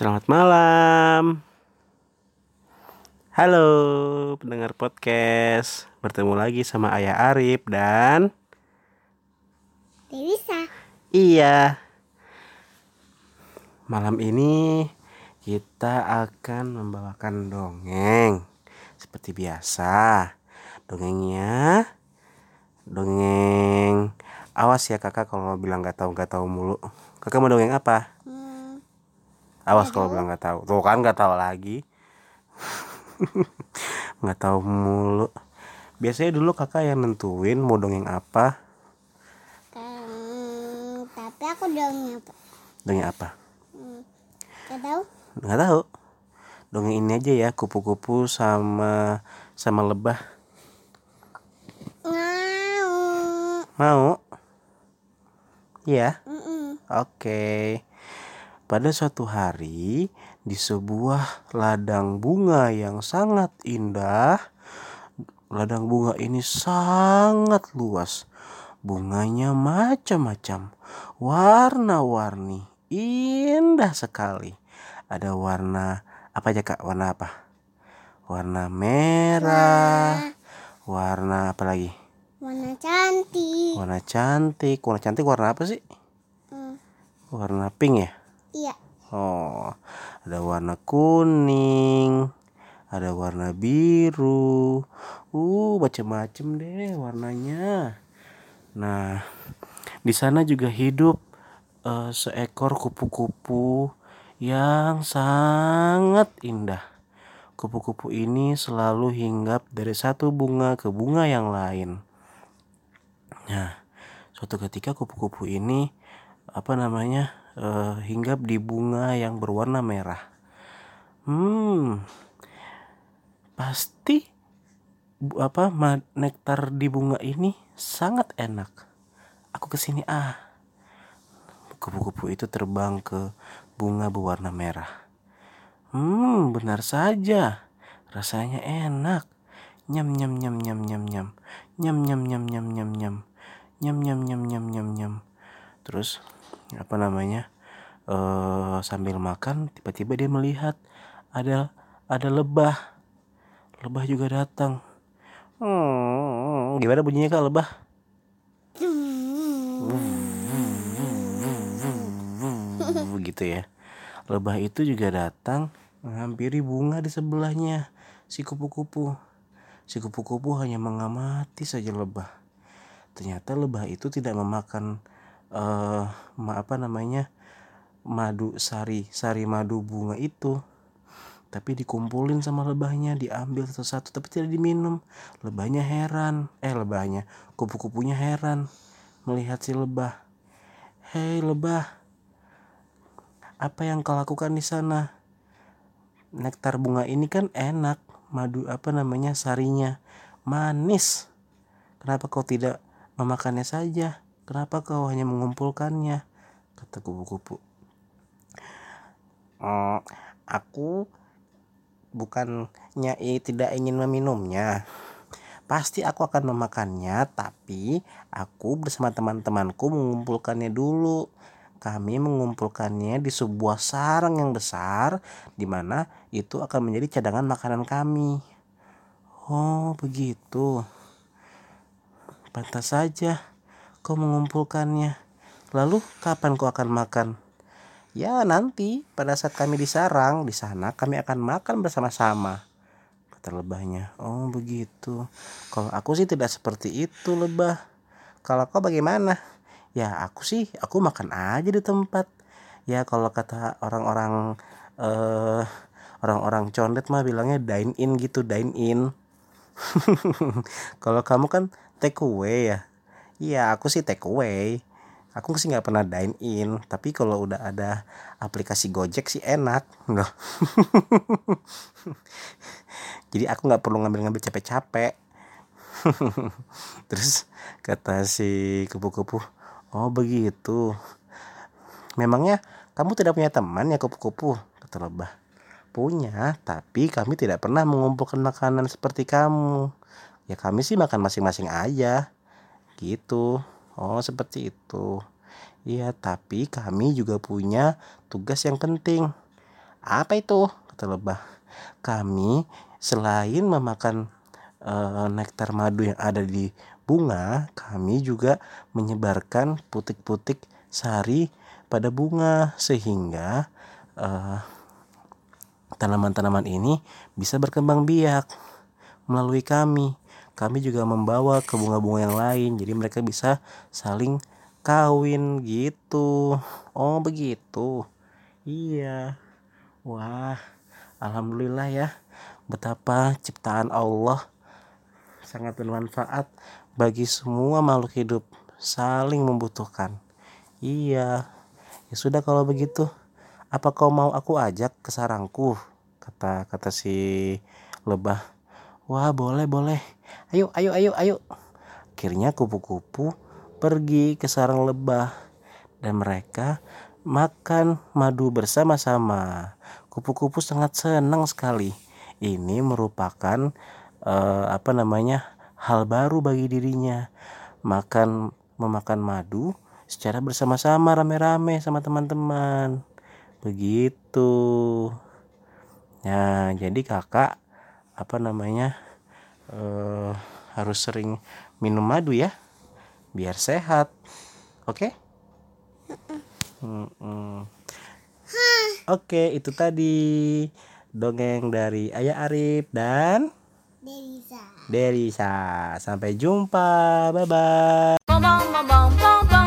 Selamat malam. Halo, pendengar podcast. Bertemu lagi sama Ayah Arif dan Bisa. Iya. Malam ini kita akan membawakan dongeng seperti biasa. Dongengnya dongeng awas ya kakak kalau bilang nggak tahu nggak tahu mulu. Kakak mau dongeng apa? Hmm, Awas kalau bilang nggak tahu. Tuh kan nggak tahu lagi. nggak tahu mulu. Biasanya dulu kakak yang nentuin mau dongeng apa, kan, tapi aku dongeng apa? dongeng apa. Hmm, gak tahu. Nggak tahu. Dongeng ini aja ya, kupu-kupu sama sama lebah. Mau? Iya. Mm-mm. Oke. Pada suatu hari di sebuah ladang bunga yang sangat indah, ladang bunga ini sangat luas. Bunganya macam-macam, warna-warni, indah sekali. Ada warna apa aja kak? Warna apa? Warna merah, warna apa lagi? Warna cantik. Warna cantik. Warna cantik warna apa sih? Hmm, Warna pink ya? iya. Oh, ada warna kuning, ada warna biru. Uh, macem-macem deh warnanya. Nah, di sana juga hidup eh, seekor kupu-kupu yang sangat indah. Kupu-kupu ini selalu hinggap dari satu bunga ke bunga yang lain. Nah, suatu ketika kupu-kupu ini apa namanya eh, hinggap di bunga yang berwarna merah. Hmm, pasti apa nektar di bunga ini sangat enak. Aku ke sini ah. Kupu-kupu itu terbang ke bunga berwarna merah. Hmm, benar saja. Rasanya enak. Nyam nyam nyam nyam nyam nyam. Nyam nyam nyam nyam nyam nyam. Nyam nyam nyam nyam nyam nyam. Terus apa namanya? eh sambil makan tiba-tiba dia melihat ada ada lebah. Lebah juga datang. Hmm, gimana bunyinya kak lebah? Begitu ya. Lebah itu juga datang menghampiri bunga di sebelahnya si kupu-kupu. Si kupu-kupu hanya mengamati saja lebah. Ternyata lebah itu tidak memakan ma- apa namanya madu sari sari madu bunga itu tapi dikumpulin sama lebahnya diambil satu-satu tapi tidak diminum lebahnya heran eh lebahnya kupu-kupunya heran melihat si lebah hei lebah apa yang kau lakukan di sana? Nektar bunga ini kan enak madu apa namanya sarinya manis. Kenapa kau tidak memakannya saja? Kenapa kau hanya mengumpulkannya? Kata kupu-kupu "Oh, aku bukannya tidak ingin meminumnya. Pasti aku akan memakannya, tapi aku bersama teman-temanku mengumpulkannya dulu. Kami mengumpulkannya di sebuah sarang yang besar, di mana itu akan menjadi cadangan makanan kami. Oh, begitu. Pantas saja kau mengumpulkannya. Lalu kapan kau akan makan? Ya nanti pada saat kami di sarang di sana kami akan makan bersama-sama kata lebahnya. Oh begitu. Kalau aku sih tidak seperti itu lebah. Kalau kau bagaimana? Ya aku sih aku makan aja di tempat. Ya kalau kata orang-orang eh orang-orang condet mah bilangnya dine in gitu dine in. Kalau kamu kan take away ya. Iya aku sih take away. Aku sih nggak pernah dine in, tapi kalau udah ada aplikasi Gojek sih enak, loh. Jadi aku nggak perlu ngambil-ngambil capek-capek. Terus kata si kupu-kupu, oh begitu. Memangnya kamu tidak punya teman ya kupu-kupu? Kata lebah. Punya, tapi kami tidak pernah mengumpulkan makanan seperti kamu. Ya kami sih makan masing-masing aja. Gitu. Oh, seperti itu. Iya, tapi kami juga punya tugas yang penting. Apa itu? Kata lebah. Kami selain memakan eh, nektar madu yang ada di bunga, kami juga menyebarkan putik-putik sari pada bunga sehingga eh, tanaman-tanaman ini bisa berkembang biak melalui kami. Kami juga membawa ke bunga-bunga yang lain, jadi mereka bisa saling kawin gitu. Oh, begitu. Iya. Wah, alhamdulillah ya. Betapa ciptaan Allah sangat bermanfaat bagi semua makhluk hidup, saling membutuhkan. Iya. Ya sudah kalau begitu, apa kau mau aku ajak ke sarangku? Kata kata si lebah. Wah, boleh, boleh. Ayo, ayo, ayo, ayo. Akhirnya kupu-kupu pergi ke sarang lebah dan mereka makan madu bersama-sama. Kupu-kupu sangat senang sekali. Ini merupakan eh, apa namanya? hal baru bagi dirinya. Makan memakan madu secara bersama-sama rame-rame sama teman-teman. Begitu. Nah, jadi kakak apa namanya? eh harus sering minum madu ya biar sehat. Oke? Mm-mm. Oke, itu tadi dongeng dari Ayah Arif dan Deliza. Derisa. Sampai jumpa. Bye bye.